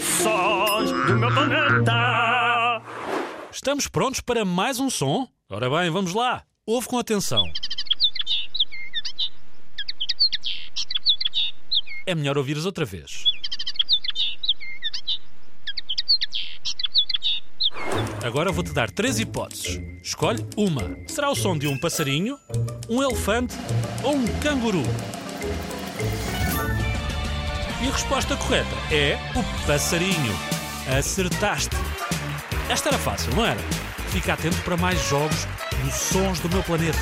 Sons do meu planeta. Estamos prontos para mais um som? Ora bem, vamos lá. Ouve com atenção. É melhor ouvires outra vez. Agora vou-te dar três hipóteses. Escolhe uma. Será o som de um passarinho, um elefante ou um canguru? E a resposta correta é o passarinho. Acertaste. Esta era fácil, não era? Fica atento para mais jogos dos Sons do Meu Planeta.